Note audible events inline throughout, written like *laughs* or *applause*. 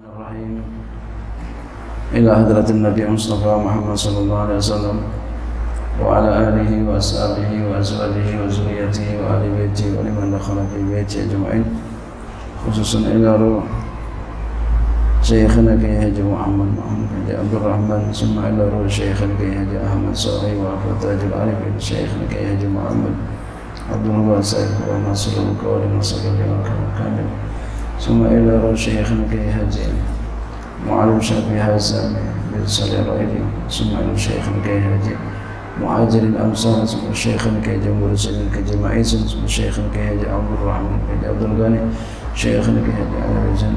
الرحيم. إلى حضرة النبي مصطفى محمد صلى الله عليه وسلم وعلى آله وأصحابه وأزواجه وذريته وآل بيته ولمن دخل في بيته أجمعين خصوصا إلى روح شيخنا كي هجي محمد محمد كي عبد الرحمن ثم إلى روح شيخنا كي هجي أحمد صالح وفتاج العارفين شيخنا كي هجي محمد عبد الله سعيد وناصر القول نصر اليوم كامل ثم إلى رأي شيخ مكي هدين معلم شابه هازم بالصلاة رأيه ثم إلى شيخ مكي هدين معادل الأمصار. ثم الشيخ كيد مرسل كيد معيسى ثم الشيخ كيد عبد الرحمن كيد عبد الغني. شيخ مكي كيد على رزان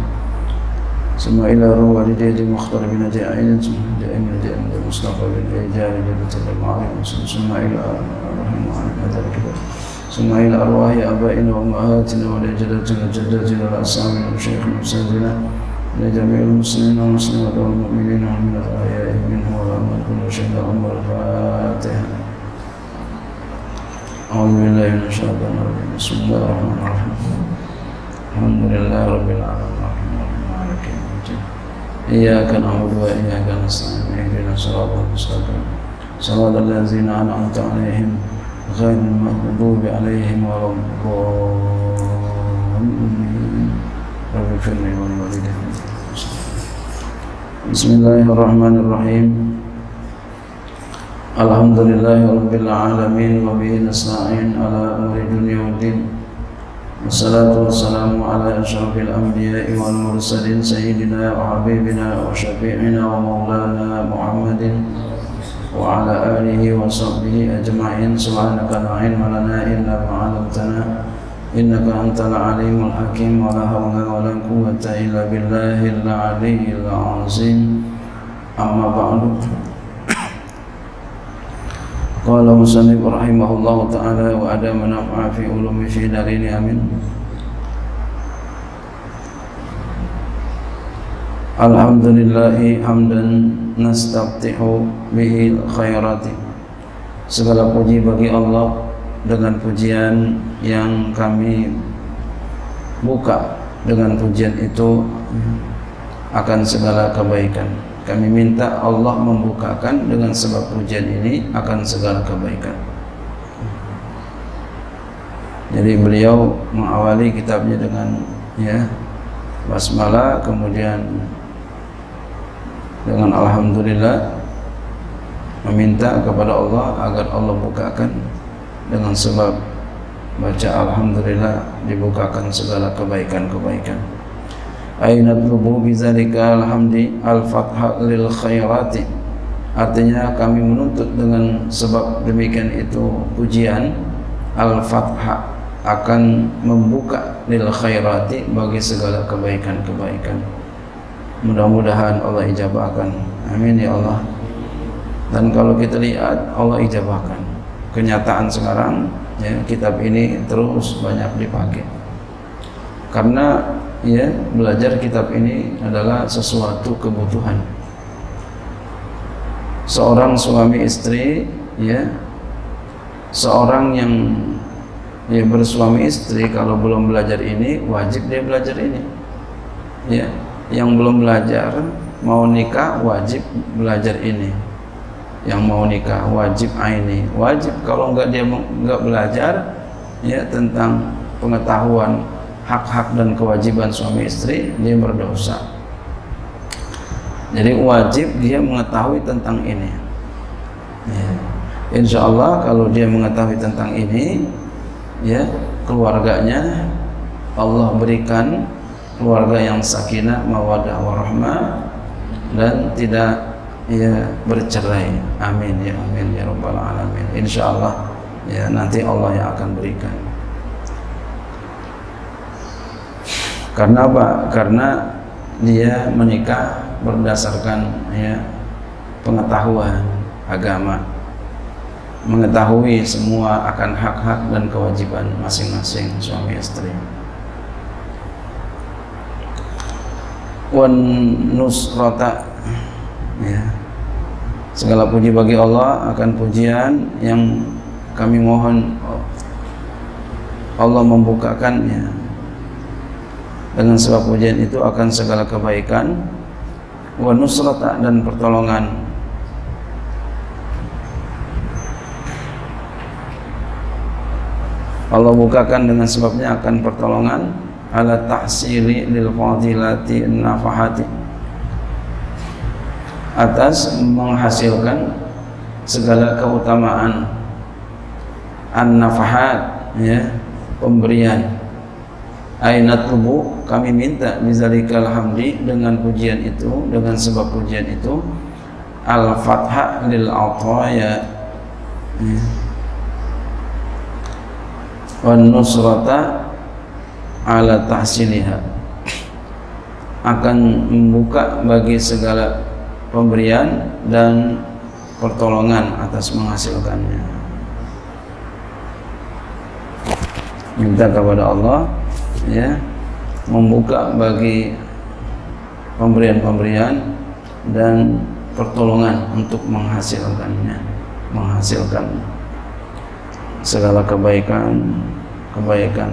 ثم إلى روى لديد مختار بن دائن ثم دائن دائن المصطفى بن دائن بن المعلم ثم إلى رحمه الله هذا الكتاب ثم إلى أرواح آبائنا وأمهاتنا ولجدتنا وجداتنا والأصحابنا وشيخنا وسادنا لجميع المسلمين والمسلمات والمؤمنين ومن الأحياء منه والأموات كل شيء أمر الفاتحة. أعوذ بالله من الشيطان الرجيم. بسم الله الرحمن الرحيم. الحمد لله رب العالمين. الرحمن الرحيم مالك يوم الدين. إياك نعبد وإياك نستعين. اهدنا الصراط المستقيم. صراط الذين أنعمت عليهم غير المغضوب عليهم ولا الضالين. رب اغفر لي ولوالدي بسم الله الرحمن الرحيم. الحمد لله رب العالمين وبه نستعين على أمر الدنيا والدين. والصلاة والسلام على أشرف الأنبياء والمرسلين سيدنا وحبيبنا وشفيعنا ومولانا محمد وعلى آله وصحبه أجمعين. سبحانك لا علم لنا إلا ما علمتنا إنك أنت العليم الحكيم. ولا حول ولا قوة إلا بالله العلي العظيم. أما بعد. قال مصنف رحمه الله تعالى وأدام نفع في علوم في دارين آمين. الحمد لله حمدا nastaftihu bihi khairati. Segala puji bagi Allah dengan pujian yang kami buka. Dengan pujian itu akan segala kebaikan. Kami minta Allah membukakan dengan sebab pujian ini akan segala kebaikan. Jadi beliau mengawali kitabnya dengan ya basmalah kemudian dengan alhamdulillah meminta kepada Allah agar Allah bukakan. Dengan sebab baca alhamdulillah dibukakan segala kebaikan-kebaikan. Aina tlubu bizalika alhamdi al-fatha lil khairati. Artinya kami menuntut dengan sebab demikian itu pujian al-fatha akan membuka lil khairati bagi segala kebaikan-kebaikan mudah-mudahan Allah ijabahkan. Amin ya Allah. Dan kalau kita lihat Allah ijabahkan. Kenyataan sekarang ya kitab ini terus banyak dipakai. Karena ya belajar kitab ini adalah sesuatu kebutuhan. Seorang suami istri ya seorang yang ya bersuami istri kalau belum belajar ini wajib dia belajar ini ya yang belum belajar mau nikah wajib belajar ini. Yang mau nikah wajib ini. Wajib kalau enggak dia enggak belajar ya tentang pengetahuan hak-hak dan kewajiban suami istri dia berdosa. Jadi wajib dia mengetahui tentang ini. Ya. insya Allah kalau dia mengetahui tentang ini ya keluarganya Allah berikan keluarga yang sakinah mawadah warahmah dan tidak ya bercerai. Amin ya amin ya rabbal alamin. Insyaallah ya nanti Allah yang akan berikan. Karena apa? Karena dia menikah berdasarkan ya pengetahuan agama. Mengetahui semua akan hak-hak dan kewajiban masing-masing suami istri wan nusrata. Ya. Segala puji bagi Allah akan pujian yang kami mohon Allah membukakannya. Dengan sebab pujian itu akan segala kebaikan wa nusrata dan pertolongan. Allah bukakan dengan sebabnya akan pertolongan ala tahsili lil fadilati nafahati atas menghasilkan segala keutamaan an-nafahat ya pemberian Ainat tubuh kami minta bizalikal hamdi dengan pujian itu dengan sebab pujian itu al fathah lil ataya ya. wan nusrata ala tahsiliha akan membuka bagi segala pemberian dan pertolongan atas menghasilkannya. Minta kepada Allah ya membuka bagi pemberian-pemberian dan pertolongan untuk menghasilkannya menghasilkan segala kebaikan kebaikan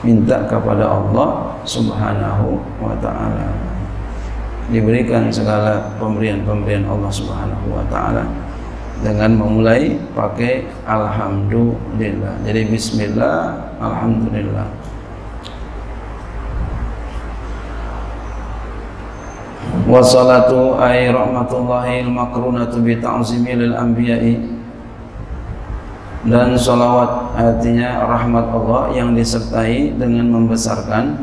minta kepada Allah Subhanahu wa taala diberikan segala pemberian-pemberian Allah Subhanahu wa taala dengan memulai pakai alhamdulillah. Jadi bismillah, alhamdulillah. Wassalatu ay rahmatullahi makrunatu bi ta'zimi lil anbiya'i dan salawat artinya rahmat Allah yang disertai dengan membesarkan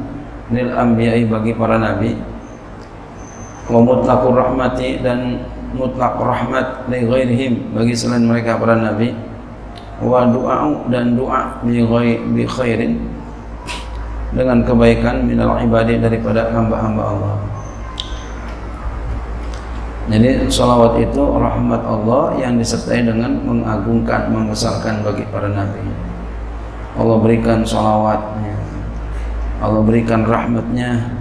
lil anbiya'i bagi para nabi. Wa mutlaqur rahmati dan mutlak rahmat li ghairihim bagi selain mereka para nabi. Wa doa dan doa bi bi khairin dengan kebaikan minal ibadi daripada hamba-hamba Allah. Jadi salawat itu rahmat Allah yang disertai dengan mengagungkan, membesarkan bagi para nabi. Allah berikan salawatnya, Allah berikan rahmatnya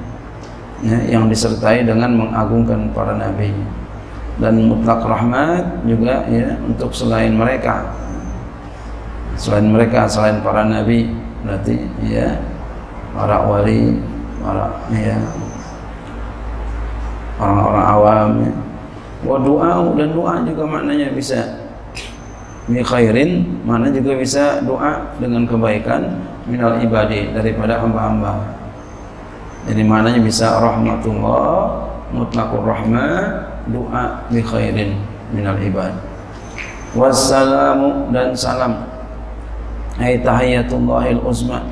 ya, yang disertai dengan mengagungkan para nabi dan mutlak rahmat juga ya untuk selain mereka selain mereka selain para nabi berarti ya para wali para ya orang-orang awam ya. wa doa dan doa juga maknanya bisa mi khairin mana juga bisa doa dengan kebaikan minal ibadi daripada hamba-hamba. Jadi maknanya bisa rahmatullah mutlakur rahmat doa bi khairin minal ibad. Wassalamu dan salam. Ay tahiyatullahil uzma.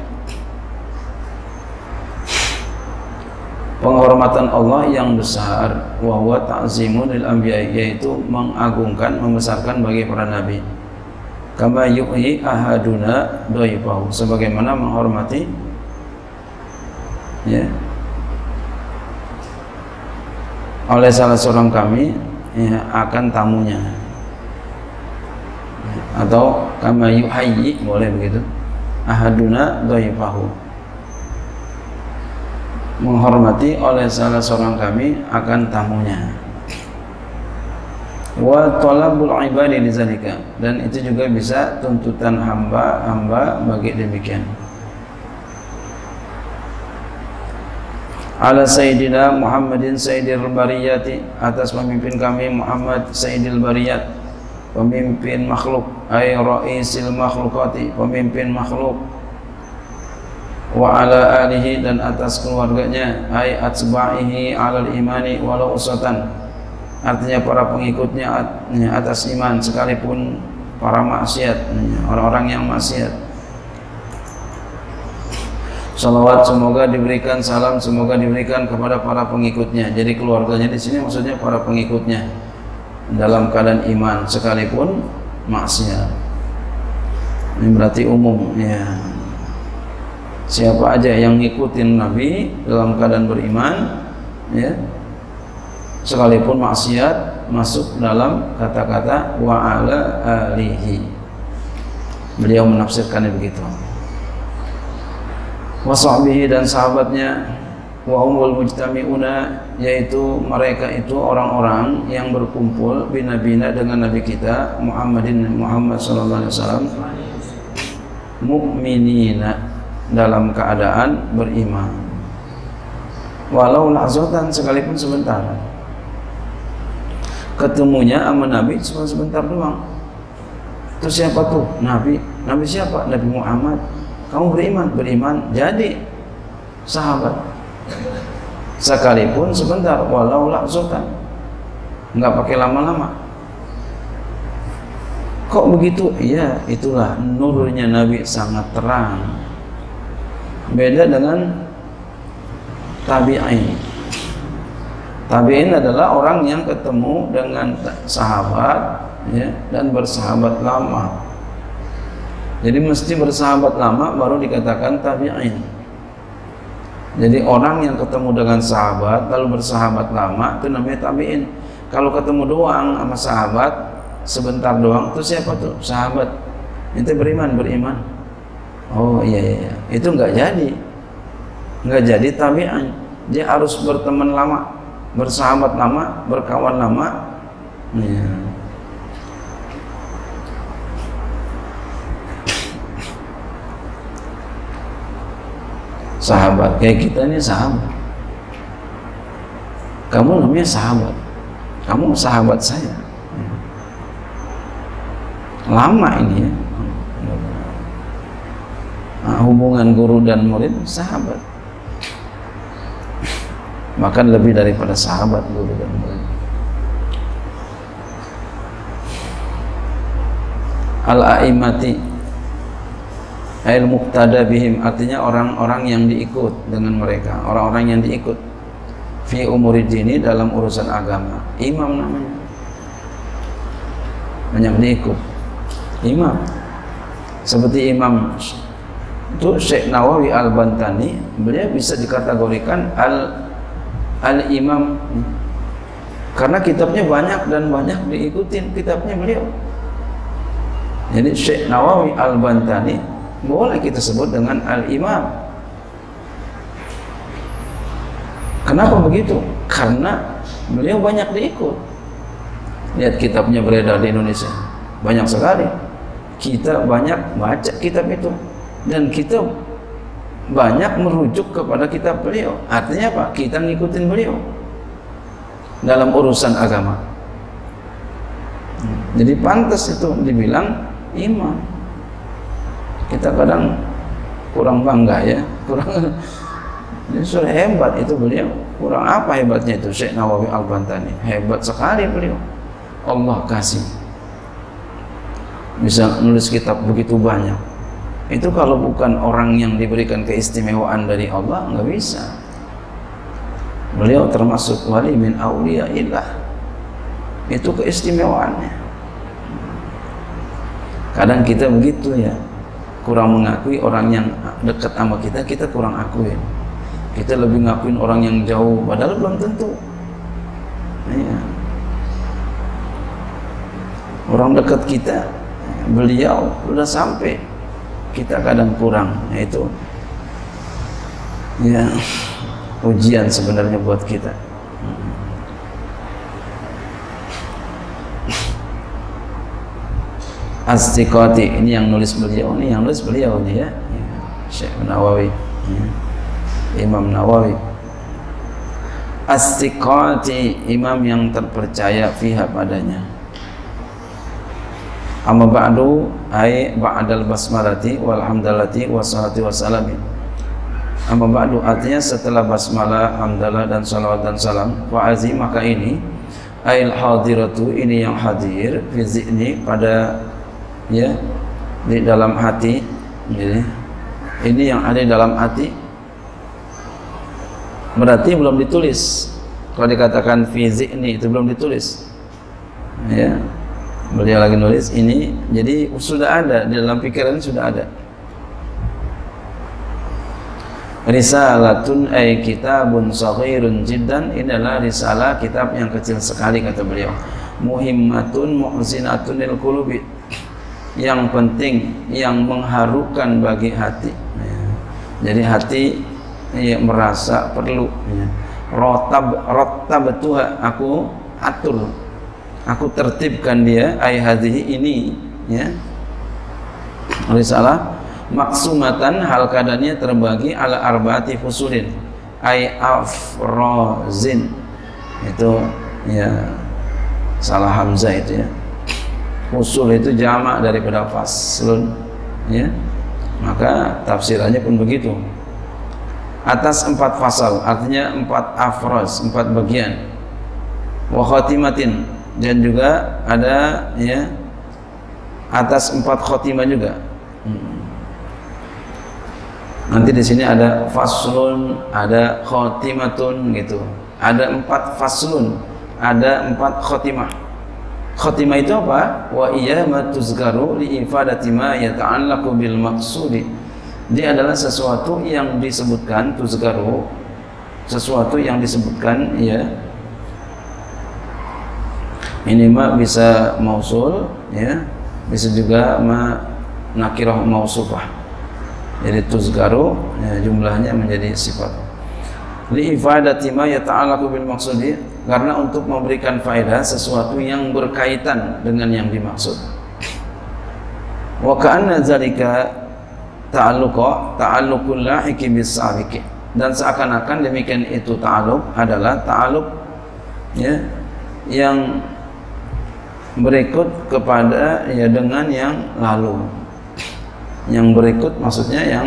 Penghormatan Allah yang besar wa huwa ta'zimun lil anbiya yaitu mengagungkan membesarkan bagi para nabi kama yuhyi ahaduna dhaifahu sebagaimana menghormati ya oleh salah seorang kami ya, akan tamunya. Atau kama yuhayyi boleh begitu. Ahaduna dhaifahu menghormati oleh salah seorang kami akan tamunya wa talabul ibadi lizalika dan itu juga bisa tuntutan hamba-hamba bagi demikian. Ala Sayyidina Muhammadin Sayyidil Bariyati atas pemimpin kami Muhammad Sayyidil Bariyat pemimpin makhluk ay ra'isil makhlukati pemimpin makhluk. Wa ala alihi dan atas keluarganya ay atsba'ihi alal imani walau usatan artinya para pengikutnya atas iman sekalipun para maksiat orang-orang yang maksiat Salawat semoga diberikan salam semoga diberikan kepada para pengikutnya. Jadi keluarganya di sini maksudnya para pengikutnya dalam keadaan iman sekalipun maksiat. Ini berarti umum ya. Siapa aja yang ngikutin Nabi dalam keadaan beriman ya. Sekalipun maksiat masuk dalam kata-kata wa ala alihi. Beliau menafsirkannya begitu. Wasahbihi dan sahabatnya wa umul mujtami'una yaitu mereka itu orang-orang yang berkumpul bina-bina dengan nabi kita Muhammadin Muhammad sallallahu alaihi wasallam. Mukminina dalam keadaan beriman. Walau lahzatan sekalipun sebentar ketemunya sama Nabi cuma sebentar doang. Itu siapa tuh? Nabi. Nabi siapa? Nabi Muhammad. Kamu beriman? Beriman. Jadi sahabat. Sekalipun sebentar walau lahzatan nggak pakai lama-lama. Kok begitu? Iya itulah nurnya Nabi sangat terang. Beda dengan tabi'in tabi'in adalah orang yang ketemu dengan sahabat ya, dan bersahabat lama. Jadi mesti bersahabat lama baru dikatakan tabi'in. Jadi orang yang ketemu dengan sahabat lalu bersahabat lama itu namanya tabi'in. Kalau ketemu doang sama sahabat sebentar doang itu siapa tuh? Sahabat. Itu beriman beriman. Oh iya iya, iya. itu nggak jadi. Nggak jadi tabi'an dia harus berteman lama bersahabat lama berkawan lama ya. sahabat kayak kita ini sahabat. Kamu namanya sahabat. Kamu sahabat saya. Lama ini ya. Nah, hubungan guru dan murid sahabat bahkan lebih daripada sahabat guru dan murid al-a'imati ail muqtada bihim artinya orang-orang yang diikut dengan mereka orang-orang yang diikut. Fi dini dalam urusan agama. Imam namanya. Banyak diikut. Imam. Seperti imam itu Syekh Nawawi Al-Bantani beliau bisa dikategorikan al al-imam. Karena kitabnya banyak dan banyak diikutin kitabnya beliau. Jadi Syekh Nawawi Al-Bantani boleh kita sebut dengan al-imam. Kenapa begitu? karena beliau banyak diikut. Lihat kitabnya beredar di Indonesia. Banyak sekali. Kita banyak baca kitab itu. Dan kita banyak merujuk kepada kitab beliau. Artinya apa? kita ngikutin beliau dalam urusan agama. Jadi pantas itu dibilang iman. Kita kadang kurang bangga ya kurang *laughs* ini sudah hebat itu beliau. Kurang apa hebatnya itu Syekh Nawawi Al-Bantani? Hebat sekali beliau. Allah kasih. Bisa nulis kitab begitu banyak itu kalau bukan orang yang diberikan keistimewaan dari Allah nggak bisa. Beliau termasuk wali min awliya ilah itu keistimewaannya. Kadang kita begitu ya. Kurang mengakui orang yang dekat sama kita kita kurang akuin kita lebih ngakuin orang yang jauh padahal belum tentu. Ya. orang dekat kita beliau sudah sampai kita kadang kurang yaitu ya ujian sebenarnya buat kita. Astiqati ini yang nulis beliau ini yang nulis beliau ini ya. Syekh Nawawi ya. Imam Nawawi. Astiqati imam yang terpercaya fiha padanya Amma ba'du ay ba'dal basmalati walhamdalati wassalati wassalami Amma ba'du artinya setelah basmalah, hamdalah dan salawat dan salam wa azim maka ini ayil hadiratu ini yang hadir fi zihni pada ya di dalam hati ini, ini yang ada di dalam hati. Berarti belum ditulis. Kalau dikatakan fi zihni itu belum ditulis. Ya beliau lagi nulis ini jadi sudah ada di dalam pikiran sudah ada. Risalatun ay kitabun saghirun jiddan ini adalah risalah kitab yang kecil sekali kata beliau. Muhimmatun muhzinatun lil qulubi. Yang penting yang mengharukan bagi hati. Jadi hati ya, merasa perlu ya. rotab rotab aku atur aku tertibkan dia ay hadhihi ini ya. Risalah maksumatan hal keadaannya terbagi ala arbaati fusulin ay afrozin. Itu ya salah hamzah itu ya. Fusul itu jamak daripada faslun ya. Maka tafsirannya pun begitu. Atas empat fasal artinya empat afroz empat bagian. Wa khatimatin dan juga ada ya atas empat khotimah juga. Hmm. nanti di sini ada faslun ada khotimatun gitu. Ada empat faslun ada empat khotimah. Khotimah itu apa? Wa iya matuzgaru li ifadati ma yata'allaqu bil maqsudi. Dia adalah sesuatu yang disebutkan tuzgaru sesuatu yang disebutkan ya ini mah bisa mausul ya. Bisa juga ma nakirah mausufah jadi tuzgaru ya, jumlahnya menjadi sifat. Li ifadati ma yata'allaqu bil maqsudi karena untuk memberikan faedah sesuatu yang berkaitan dengan yang dimaksud. Wa ka'anna zalika ta'alluqa ta'alluqul lahiqi bis dan seakan-akan demikian itu ta'alluq adalah ta'alluq ya yang berikut kepada ya dengan yang lalu. Yang berikut maksudnya yang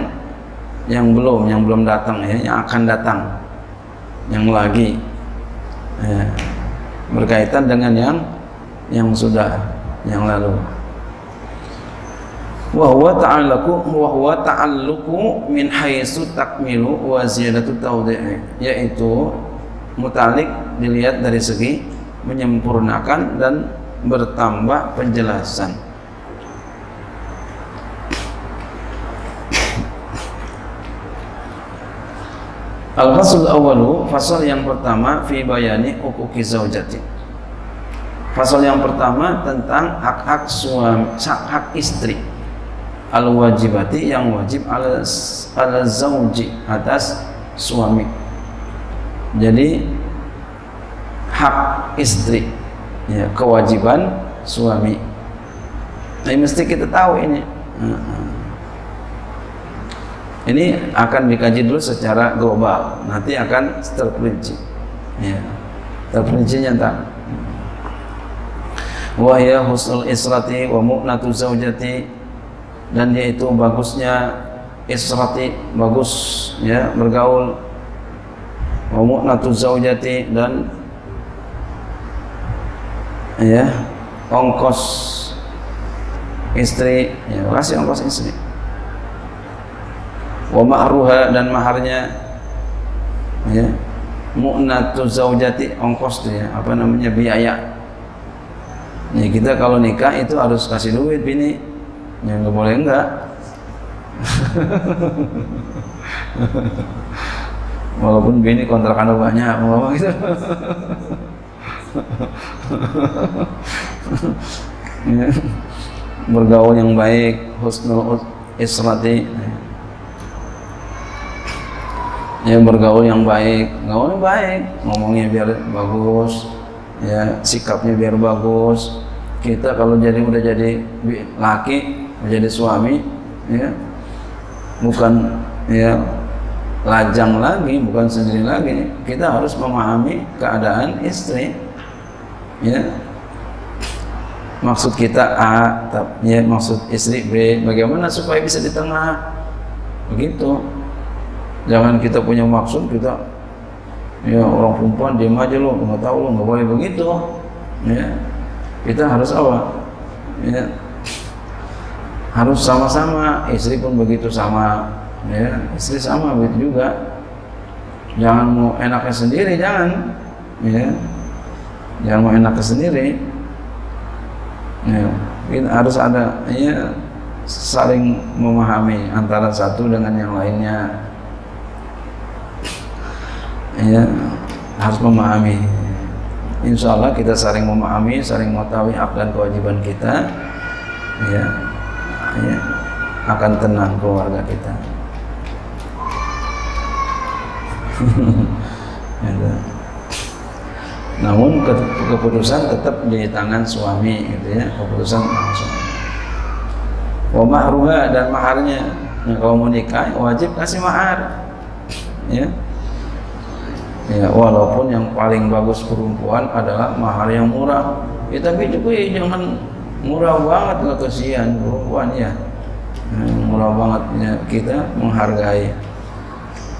yang belum yang belum datang ya yang akan datang. Yang lagi ya, berkaitan dengan yang yang sudah yang lalu. Wa huwa ta'allaku wa huwa ta'alluqu min haitsu takmilu wa ziyadatu tawdi' yaitu mutalik dilihat dari segi menyempurnakan dan bertambah penjelasan Al-fasl awalu fasal yang pertama fi bayani ukuki zaujati. Fasal yang pertama tentang hak-hak suami, hak istri. Al-wajibati yang wajib zauji atas suami. Jadi hak istri ya kewajiban suami. Ini mesti kita tahu ini. Ini akan dikaji dulu secara global. Nanti akan terperinci. Ya terperinci nyata wahya husnul israti wa mu'natu zaujati dan yaitu bagusnya israti bagus ya bergaul. Wa mu'natu zaujati dan ya. Ongkos istri. Ya kasih ongkos istri. Wa ma'ruha dan maharnya. Ya. Mu'natu zaujati ongkos tuh ya. Apa namanya? Biaya. Ya kita kalau nikah itu harus kasih duit bini. Ya nggak boleh enggak. *laughs* Walaupun bini kontrakan banyak mau gitu *laughs* *laughs* ya. bergaul yang baik husnul israti. Ya bergaul yang baik. Gaul yang baik. Ngomongnya biar bagus. Ya sikapnya biar bagus. Kita kalau jadi udah jadi laki menjadi suami ya bukan ya lajang lagi bukan sendiri lagi kita harus memahami keadaan istri ya. Maksud kita A ya maksud istri B bagaimana supaya bisa di tengah? Begitu. Jangan kita punya maksud kita ya orang perempuan diam aja lo nggak tahu lo nggak boleh begitu. Ya. Kita harus apa? Ya. Harus sama-sama istri pun begitu sama. Ya istri sama begitu juga. Jangan mau enaknya sendiri jangan. Ya yang mau enak sendiri. Ya, harus ada ya saling memahami antara satu dengan yang lainnya. Ya harus memahami. Insya Allah kita saling memahami saling mengetahui hak dan kewajiban kita. Ya, ya akan tenang keluarga kita namun keputusan tetap di tangan suami gitu ya. Keputusan langsung wa dan maharnya. Nah kalau mau nikah wajib kasih mahar. Ya. Ya walaupun yang paling bagus perempuan adalah mahar yang murah. Ya tapi juga ya jangan murah banget nggak kesian perempuan ya. Nah, murah banget ya kita menghargai.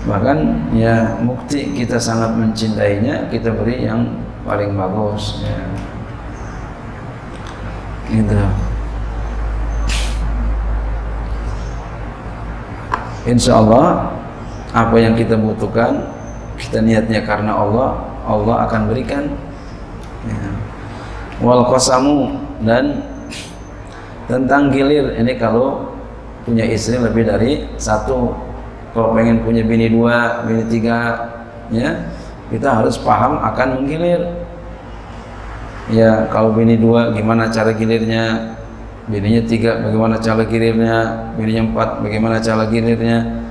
Bahkan ya bukti kita sangat mencintainya kita beri yang paling bagus ya. Gitu. Insya Allah apa yang kita butuhkan kita niatnya karena Allah Allah akan berikan. Ya. wal dan tentang gilir. Ini kalau punya istri lebih dari satu kalau pengen punya bini dua bini tiga ya kita harus paham akan menggilir ya kalau bini dua gimana cara gilirnya? Bininya tiga bagaimana cara gilirnya? Bininya empat bagaimana cara gilirnya?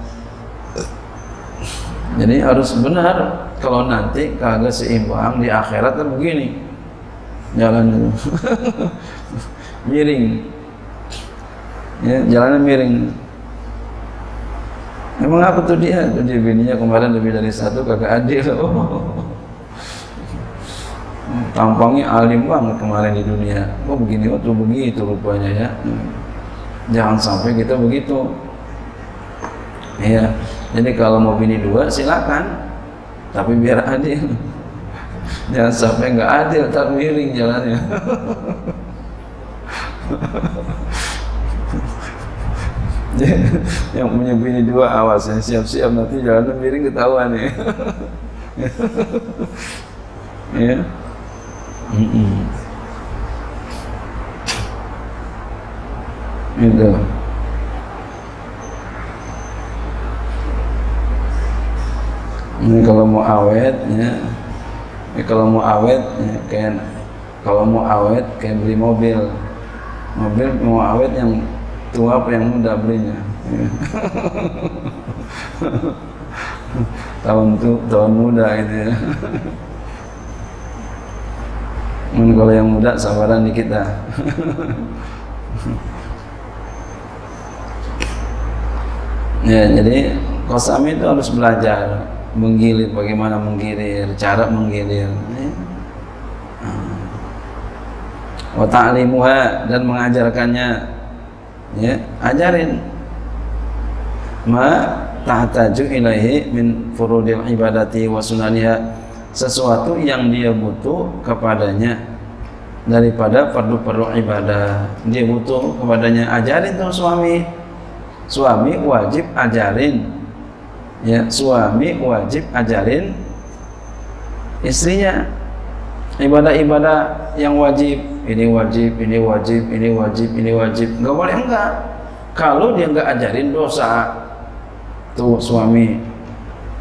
Jadi harus benar. Kalau nanti kagak seimbang di akhirat kan begini. Jalan itu. *laughs* Miring. Ya jalannya miring emang apa tuh dia? Tuh dia bininya kemarin lebih dari satu kagak adil. Oh. tampangnya alim banget kemarin di dunia. Oh begini? Oh tuh begitu rupanya ya? Jangan sampai kita begitu. Ya jadi kalau mau bini dua silakan, tapi biar adil. Jangan sampai nggak adil, tak miring jalannya. *laughs* yang punya bini dua awas yang siap-siap nanti jalannya miring ketahuan ya. *laughs* ya. Mm -mm. Itu. ini kalau mau awet ya, ya kalau mau awet ya, kayak kalau mau awet kayak beli mobil mobil mau awet yang tua apa yang muda belinya? Ya. *laughs* tahun tu tahun muda itu ya. Men kalau yang muda sabaran dikit dah. *laughs* Ya jadi kosami itu harus belajar menggilir bagaimana menggilir cara menggilir ya. wa ta'limuha dan mengajarkannya ya ajarin. Ma tahtaju ilaihi min furudil ibadati wa sunaniha. Sesuatu yang dia butuh kepadanya daripada perlu-perlu ibadah. Dia butuh kepadanya ajarin tuh suami. Suami wajib ajarin. Ya suami wajib ajarin istrinya ibadah-ibadah yang wajib. Ini wajib ini wajib ini wajib ini wajib. Nggak boleh enggak. Kalau dia nggak ajarin dosa tuh suami.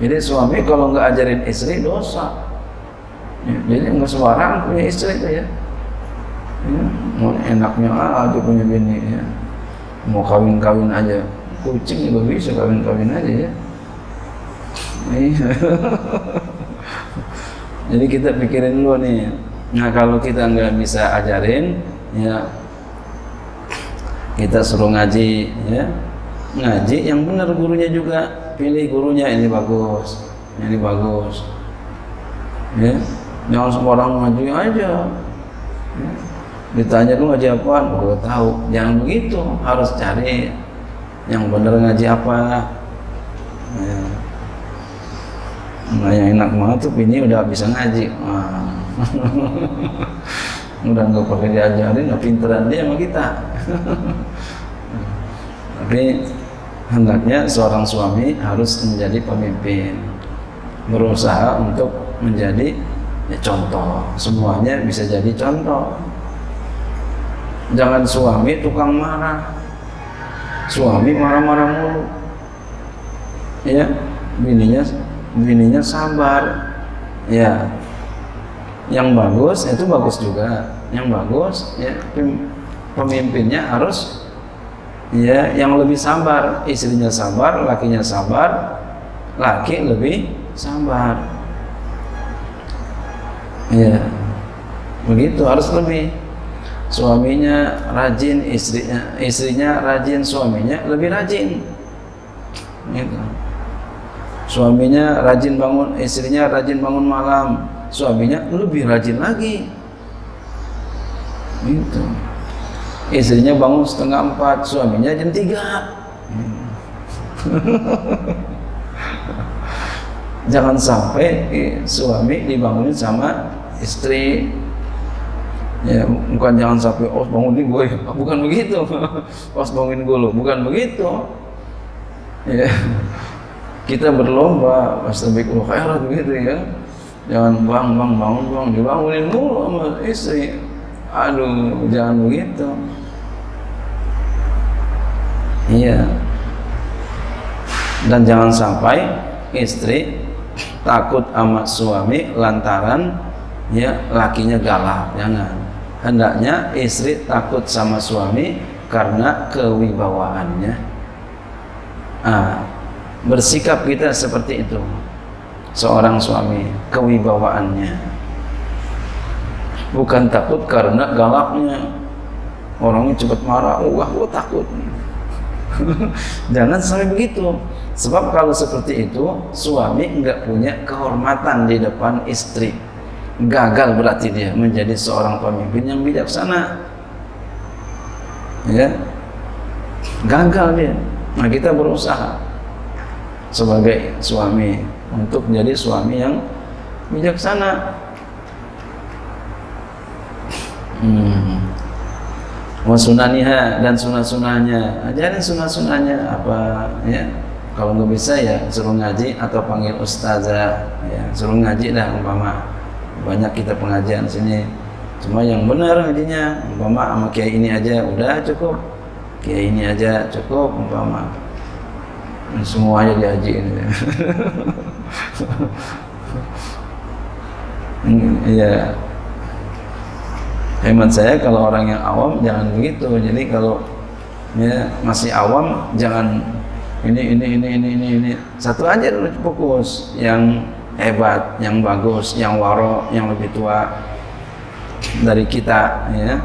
Jadi suami kalau nggak ajarin istri dosa. Ya, jadi nggak sembarang punya istri itu ya, ya enaknya aja punya bini ya. Mau kawin-kawin aja. Kucing juga bisa kawin-kawin aja ya. Iya. *laughs* Jadi kita pikirin dulu nih. Nah kalau kita nggak bisa ajarin, ya kita suruh ngaji, ya ngaji yang benar gurunya juga pilih gurunya ini bagus, ini bagus, ya jangan semua orang ngaji aja. Ya. Ditanya lu ngaji apa? Gue tahu. Jangan begitu, harus cari yang benar ngaji apa. Ya Nah, yang enak banget tuh ini udah bisa ngaji. Wah. *laughs* udah nggak pakai diajarin, nggak pinteran dia sama kita. *laughs* Tapi hendaknya seorang suami harus menjadi pemimpin, berusaha untuk menjadi ya, contoh. Semuanya bisa jadi contoh. Jangan suami tukang marah, suami marah-marah mulu. Ya, bininya bininya sabar. Ya. Yang bagus itu bagus juga. Yang bagus ya pemimpinnya harus ya yang lebih sabar. Istrinya sabar lakinya sabar laki lebih sabar. Ya. Begitu harus lebih. Suaminya rajin istrinya istrinya rajin suaminya lebih rajin. Gitu. Suaminya rajin bangun istrinya rajin bangun malam. Suaminya lebih rajin lagi. Gitu. Istrinya bangun setengah empat suaminya jam tiga. *laughs* Jangan sampai suami dibangunin sama istri. Ya bukan jangan sampai oh bangunin gue. *laughs* Bukan begitu. Pas *laughs* bangunin gue lo bukan begitu. Ya kita berlomba lo khairat begitu ya. Jangan bang bang bangun bang dibangunin mulu sama istri. Aduh jangan begitu. Iya. Dan jangan sampai istri takut sama suami lantaran ya lakinya galak jangan. Hendaknya istri takut sama suami karena kewibawaannya. Ah, bersikap kita seperti itu. Seorang suami kewibawaannya. Bukan takut karena galaknya. Orangnya cepat marah wah gua takut. *laughs* Jangan sampai begitu. Sebab kalau seperti itu suami nggak punya kehormatan di depan istri. Gagal berarti dia menjadi seorang pemimpin yang bijaksana. Ya. Gagal dia. Nah kita berusaha sebagai suami untuk menjadi suami yang bijaksana. Hmm. wasunaniha dan sunah-sunahnya ajarin sunah-sunahnya apa ya? Kalau nggak bisa ya suruh ngaji atau panggil ustazah ya. Suruh ngaji dah umpama. Banyak kita pengajian sini. Cuma yang benar ngajinya umpama sama kiai ini aja udah cukup. Kiai ini aja cukup umpama semuanya dihaji ini Iya. Hemat saya kalau orang yang awam jangan begitu. Jadi kalau ya masih awam jangan ini ini ini ini ini ini satu aja dulu fokus yang hebat, yang bagus, yang waro, yang lebih tua dari kita ya.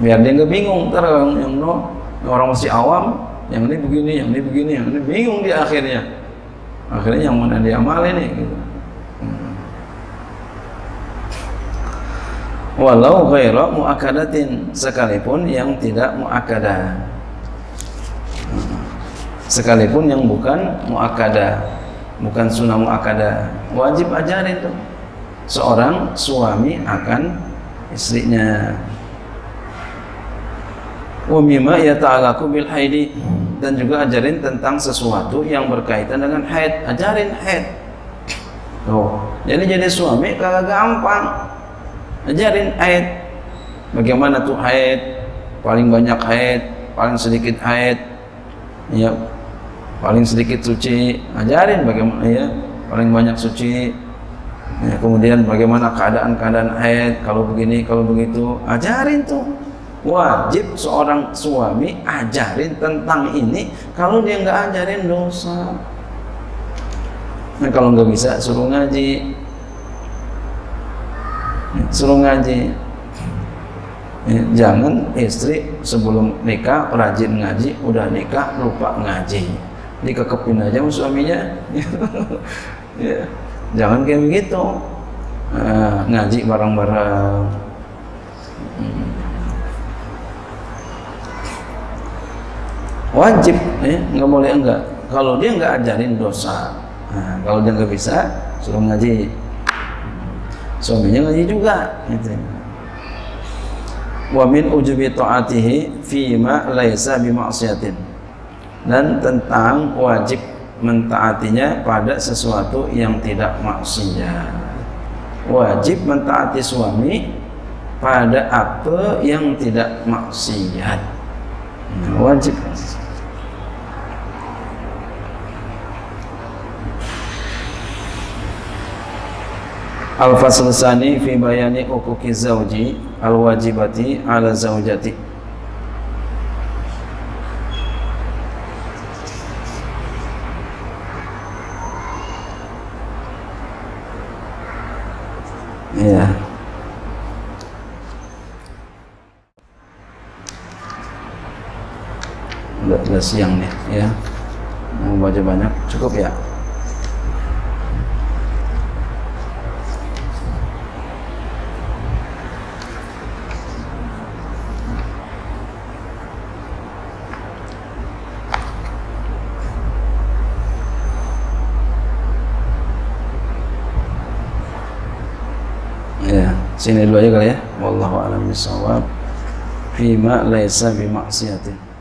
Biar dia nggak bingung ntar yang no, orang masih awam, yang ini begini, yang ini begini, yang ini bingung di akhirnya. Akhirnya yang mana dia amal ini gitu. Walau ghaira muakadatin sekalipun yang tidak muakadah. Sekalipun yang bukan muakadah bukan sunnah muakada wajib ajarin itu seorang suami akan istrinya wa mimma yata'allaqu bil haidi. Dan juga ajarin tentang sesuatu yang berkaitan dengan haid. Ajarin haid. Tuh. Jadi jadi suami kagak gampang. Ajarin haid. Bagaimana tuh haid? Paling banyak haid paling sedikit haid. Ya. Paling sedikit suci. Ajarin bagaimana ya. Paling banyak suci. Ya, kemudian bagaimana keadaan-keadaan haid? Kalau begini kalau begitu. Ajarin tuh wajib seorang suami ajarin tentang ini kalau dia nggak ajarin dosa. Nah, kalau nggak bisa suruh ngaji. Suruh ngaji. Ya, jangan istri sebelum nikah rajin ngaji udah nikah lupa ngaji. Dikekepin aja sama suaminya. *laughs* Ya. jangan kayak begitu. Nah, ngaji bareng-bareng. Hmm. Wajib ya nggak boleh enggak kalau dia nggak ajarin dosa nah, kalau dia nggak bisa suruh ngaji suaminya ngaji juga gitu wa min ujubi ta'atihi fi ma laisa bi ma'siyatin dan tentang wajib mentaatinya pada sesuatu yang tidak maksiat. Wajib mentaati suami pada apa yang tidak maksiat. Wajib. Al-fasl sani fi bayani uquqi zawji al-wajibati ala zawjati Iya. Udah, siang nih ya. baca banyak cukup ya ya sini dulu aja kali ya. Wallahu a'lam bishawab. Fima laisa bi maksiatin